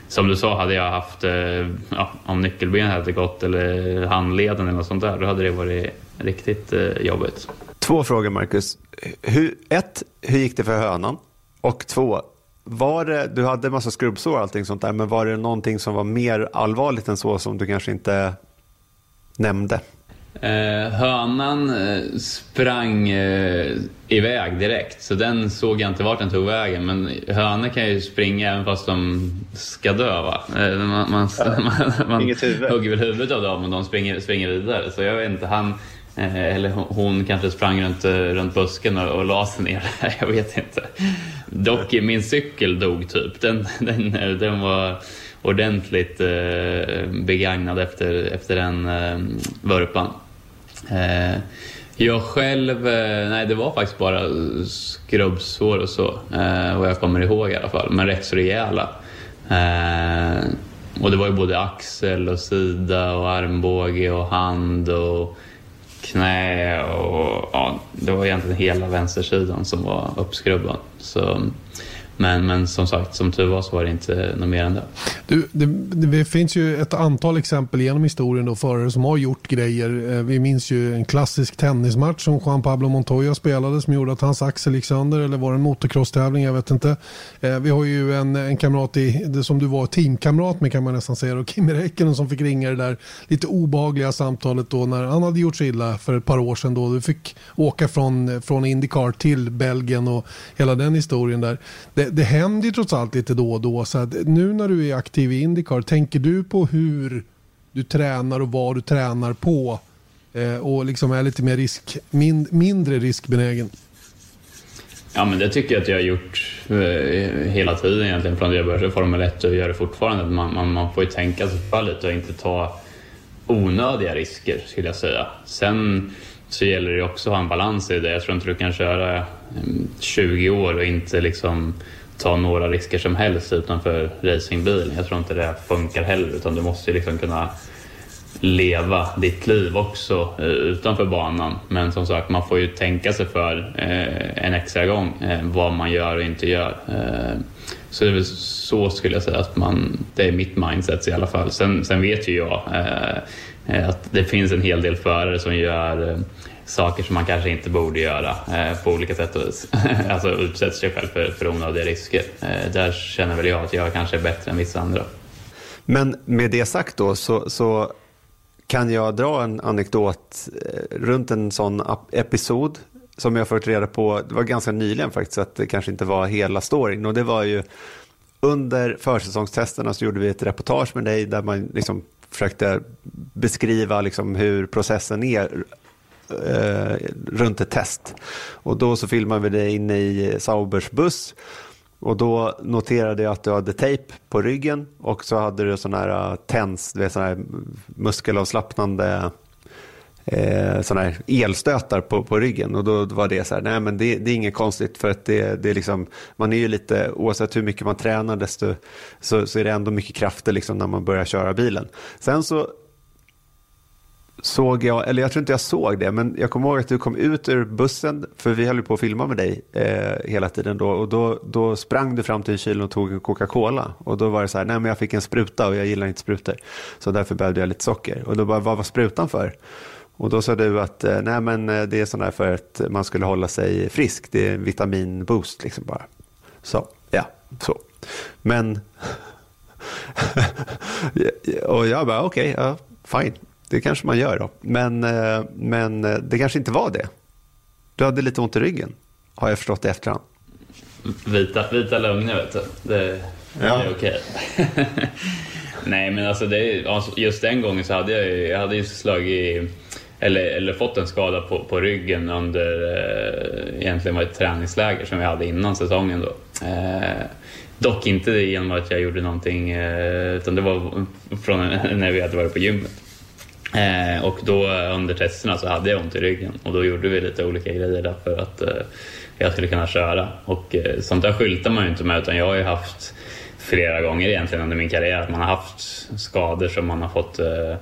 som du sa, hade jag haft, eh, ja, om nyckelbenet hade gått eller handleden eller något sånt där, då hade det varit riktigt eh, jobbigt. Två frågor Marcus. Hur, ett, hur gick det för hönan? Och två, var det, du hade massa skrubbsår och allting sånt där, men var det någonting som var mer allvarligt än så som du kanske inte nämnde? Eh, hönan eh, sprang eh, iväg direkt, så den såg jag inte vart den tog vägen. Men hönor kan ju springa även fast de ska dö. Va? Eh, man, man, ja, man, man hugger väl huvudet av dem och de springer, springer vidare. Så jag vet inte, han, Eh, eller hon kanske sprang runt, eh, runt busken och, och la sig ner där, jag vet inte. Dock, min cykel dog typ. Den, den, eh, den var ordentligt begagnad efter, efter den vurpan. Jag själv, nej det var faktiskt bara skrubbsår och så, vad jag kommer ihåg i alla fall, men rätt så rejäla. Och det var ju både axel och sida och armbåge och hand och knä och ja, det var egentligen hela vänstersidan som var uppskrubbad. Så men, men som sagt, som tur var så var det inte något mer än det. Du, det, det finns ju ett antal exempel genom historien då förare som har gjort grejer. Eh, vi minns ju en klassisk tennismatch som Juan Pablo Montoya spelade som gjorde att hans axel gick sönder eller var det en motocross-tävling, jag vet inte. Eh, vi har ju en, en kamrat i, som du var teamkamrat med kan man nästan säga, och Kimi Räikkönen som fick ringa det där lite obehagliga samtalet då när han hade gjort sig illa för ett par år sedan då. Du fick åka från, från Indycar till Belgien och hela den historien där. Det, det, händer ju trots allt lite då och då. Så att nu när du är aktiv i Indycar, tänker du på hur du tränar och vad du tränar på? Eh, och liksom är lite mer risk, min, mindre riskbenägen? Ja, men det tycker jag att jag har gjort eh, hela tiden egentligen från det jag började Formel 1 och gör det fortfarande. Man, man, man får ju tänka sig för lite och inte ta onödiga risker skulle jag säga. Sen så gäller det också att ha en balans i det. Jag tror inte du kan köra eh, 20 år och inte liksom ta några risker som helst utanför racingbilen. Jag tror inte det funkar heller utan du måste liksom kunna leva ditt liv också eh, utanför banan. Men som sagt, man får ju tänka sig för eh, en extra gång eh, vad man gör och inte gör. så det är väl så skulle jag säga att man, det är mitt mindset i alla fall. Sen, sen vet ju jag att det finns en hel del förare som gör saker som man kanske inte borde göra eh, på olika sätt och vis. alltså utsätter sig själv för, för onödiga risker. Eh, där känner väl jag att jag kanske är bättre än vissa andra. Men med det sagt då så, så kan jag dra en anekdot eh, runt en sån episod som jag fått reda på, det var ganska nyligen faktiskt, att det kanske inte var hela storyn. Och det var ju under försäsongstesterna så gjorde vi ett reportage med dig där man liksom försökte beskriva liksom hur processen är eh, runt ett test. Och då så filmade vi det inne i Saubers buss och då noterade jag att du hade tejp på ryggen och så hade du sån här eh, tens, du vet sån här muskelavslappnande eh, sån här elstötar på, på ryggen. Och då var det så här, nej men det, det är inget konstigt för att det, det är liksom, man är ju lite, oavsett hur mycket man tränar desto, så, så är det ändå mycket krafter liksom när man börjar köra bilen. Sen så såg jag, eller jag tror inte jag såg det, men jag kommer ihåg att du kom ut ur bussen, för vi höll ju på att filma med dig eh, hela tiden då, och då, då sprang du fram till kylen och tog en Coca-Cola. Och då var det så här, nej men jag fick en spruta och jag gillar inte sprutor. Så därför behövde jag lite socker. Och då bara, vad var sprutan för? Och då sa du att eh, nej men eh, det är sån där för att man skulle hålla sig frisk, det är en vitaminboost liksom bara. Så, ja, så. Men, och jag bara okej, okay, ja, fine det kanske man gör då. Men, eh, men eh, det kanske inte var det. Du hade lite ont i ryggen, har jag förstått i efterhand. Vita, vita lögner, vet du. Det, ja. det är okej. Okay. Nej, men alltså, det, alltså just den gången så hade jag, jag hade ju slagit eller, eller fått en skada på, på ryggen under eh, egentligen var ett träningsläger som vi hade innan säsongen. Då. Eh, dock inte genom att jag gjorde någonting, eh, utan det var från när vi hade varit på gymmet. Eh, och då eh, under testerna så hade jag ont i ryggen och då gjorde vi lite olika grejer där för att eh, jag skulle kunna köra. Och eh, sånt där skyltar man ju inte med utan jag har ju haft flera gånger egentligen under min karriär att man har haft skador som man har fått eh,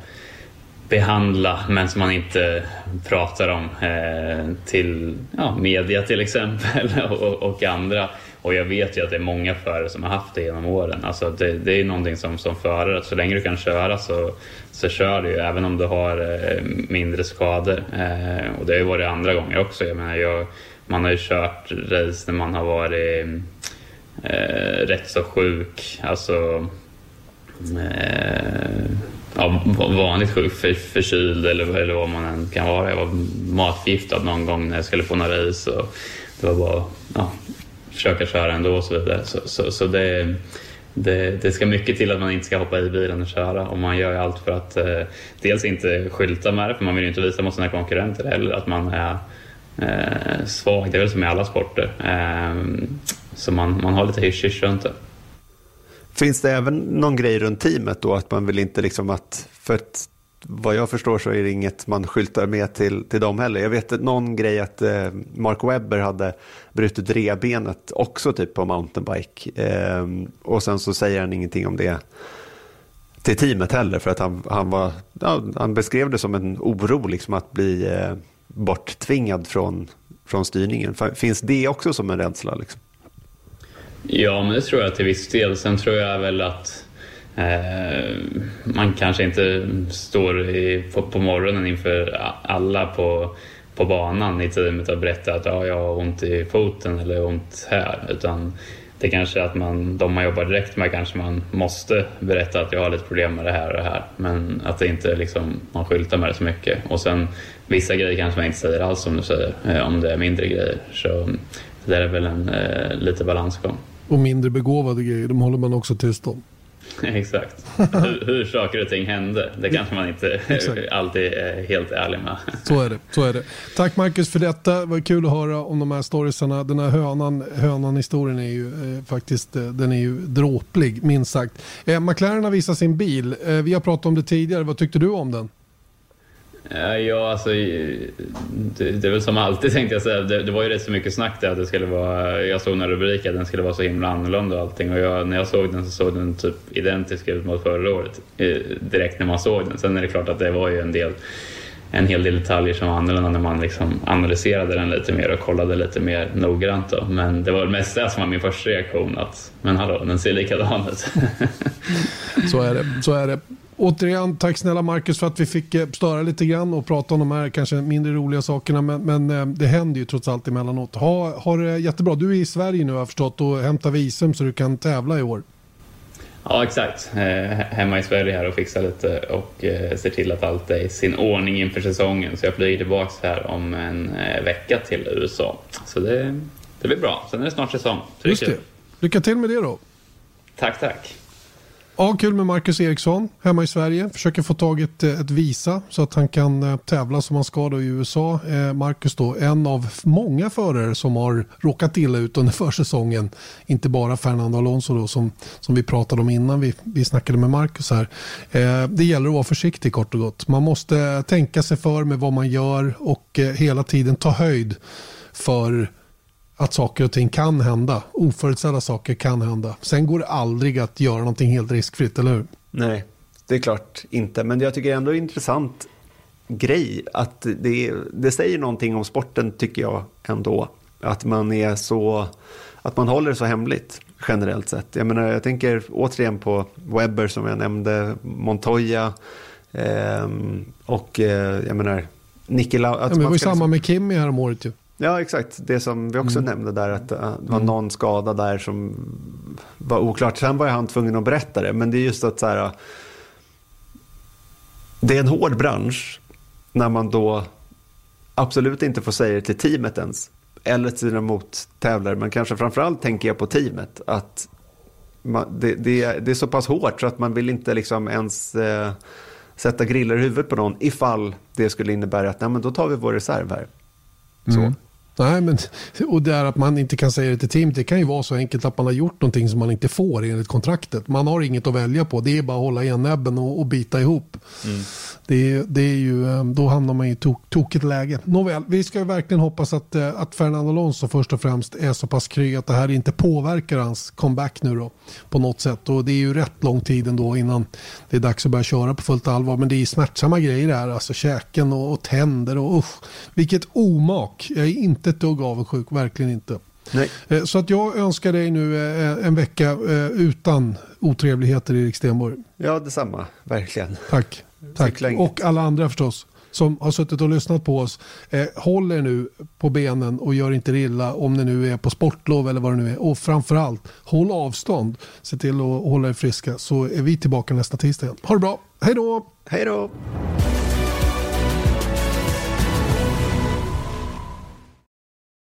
behandla men som man inte pratar om eh, till ja, media till exempel och, och andra. Och jag vet ju att det är många förare som har haft det genom åren. Alltså det, det är någonting som, som förare, så länge du kan köra så, så kör du ju även om du har eh, mindre skador. Eh, och det har ju varit andra gånger också. Jag menar, jag, man har ju kört race när man har varit eh, rätt så sjuk. Alltså eh, ja, vanligt sjuk, för, förkyld eller, eller vad man än kan vara. Jag var matförgiftad någon gång när jag skulle på några race. Och det var bara ja, försöka köra ändå och så vidare. Så, så, så det, det, det, ska mycket till att man inte ska hoppa i bilen och köra och man gör ju allt för att eh, dels inte skylta med det för man vill ju inte visa mot sina konkurrenter eller att man är eh, svag. Det är väl som i alla sporter. Eh, så man, man har lite hysch runt det. Finns det även någon grej runt teamet då att man vill inte liksom att, för att vad jag förstår så är det inget man skyltar med till, till dem heller. Jag vet någon grej att eh, Mark Webber hade brutit rebenet också typ på mountainbike. Eh, och sen så säger han ingenting om det till teamet heller för att han, han, var, ja, han beskrev det som en oro liksom att bli eh, borttvingad från, från styrningen. Finns det också som en rädsla? Liksom? Ja, men det tror jag till viss del. Sen tror jag väl att Eh, man kanske inte står i, på, på, morgonen inför alla på, på banan i teamet och berättar att ja, jag har ont i foten eller ont här. Utan det kanske är att man, de man jobbar direkt med kanske man måste berätta att jag har lite problem med det här och det här. Men att det inte liksom, man skyltar med det så mycket. Och sen vissa grejer kanske man inte säger alls som du säger, eh, om det är mindre grejer. Så det där är väl en eh, lite balansgång. Och mindre begåvade grejer, de håller man också tyst om. Exakt. Hur, hur saker och ting hände, det kanske man inte alltid är helt ärlig med. Så är det. Så är det. Tack Marcus för detta. Det var kul att höra om de här storiesarna. Den här hönan, hönan historien är ju eh, faktiskt eh, den är ju dråplig, minst sagt. Eh, McLaren har visat sin bil. Eh, vi har pratat om det tidigare. Vad tyckte du om den? Ja, alltså, det, det, är väl som alltid tänkte jag säga. Det, det, var ju rätt så mycket snack där att det skulle vara, jag såg några rubriker att den skulle vara så himla annorlunda och allting. Och jag, när jag såg den så såg den typ identisk ut mot förra året. Eh, direkt när man såg den. Sen är det klart att det var ju en del en hel del detaljer som var annorlunda när man liksom analyserade den lite mer och kollade lite mer noggrant. Då. Men det var mest det som var min första reaktion att men hallå, den ser likadan ut. så är det. Så är det. Återigen, tack snälla Marcus för att vi fick eh, störa lite grann och prata om de här kanske mindre roliga sakerna. Men, men eh, det händer ju trots allt emellanåt. Ha, ha det jättebra. Du är i Sverige nu har jag förstått och hämtar visum så du kan tävla i år. Ja, exakt. Eh, hemma i Sverige här och fixar lite och ser till att allt är i sin ordning inför säsongen. Så jag flyger tillbaka här om en vecka till USA. Så det, det blir bra. Sen är det snart säsong. Så Just det. Lycka till med det då. Tack, tack. Ja, kul med Marcus Eriksson hemma i Sverige. Försöker få tag ett, eh, ett visa så att han kan eh, tävla som han ska då i USA. Eh, Marcus då, en av många förare som har råkat illa ut under försäsongen. Inte bara Fernando Alonso då som, som vi pratade om innan vi, vi snackade med Marcus här. Eh, det gäller att vara försiktig kort och gott. Man måste tänka sig för med vad man gör och eh, hela tiden ta höjd för att saker och ting kan hända. Oförutsedda saker kan hända. Sen går det aldrig att göra någonting helt riskfritt, eller hur? Nej, det är klart inte. Men jag tycker ändå det är intressant grej att det, det säger någonting om sporten tycker jag ändå. Att man är så, att man håller det så hemligt generellt sett. Jag menar, jag tänker återigen på Webber som jag nämnde, Montoya eh, och eh, jag menar, Niki Lau. Ja, det var ju samma liksom... med Kimmy häromåret ju. Ja, exakt. Det som vi också mm. nämnde där, att uh, det var mm. någon skada där som var oklart. Sen var han tvungen att berätta det, men det är just att så här, det är en hård bransch när man då absolut inte får säga det till teamet ens. Eller till sina mottävlare, men kanske framförallt tänker jag på teamet. Att man, det, det, det, är så pass hårt så att man vill inte liksom ens eh, sätta grillar i huvudet på någon ifall det skulle innebära att nej, men då tar vi vår reserv här. Så. Mm. Nej, men och det är att man inte kan säga det till teamet. Det kan ju vara så enkelt att man har gjort någonting som man inte får enligt kontraktet. Man har inget att välja på. Det är bara att hålla igen näbben och, och bita ihop. Mm. Det, det, är ju, eh, då hamnar man i ett tok, tokigt läge. Nåväl, vi ska verkligen hoppas att, eh, att Fernando Alonso först och främst är så pass kry att det här inte påverkar hans comeback nu då på något sätt. Och det är ju rätt lång tid ändå innan det är dags att börja köra på fullt allvar. Men det är smärtsamma grejer det här, alltså käken och, och tänder och usch. Vilket omak. Jag är inte ett dugg avundsjuk, verkligen inte. Nej. Eh, så att jag önskar dig nu en vecka utan otrevligheter Erik Stenborg. Ja, detsamma. Verkligen. Tack. Tack. Och alla andra förstås som har suttit och lyssnat på oss. Eh, håll er nu på benen och gör inte illa om ni nu är på sportlov eller vad det nu är. Och framförallt, håll avstånd. Se till att hålla er friska så är vi tillbaka nästa tisdag. Ha det bra. Hej då! Hej då!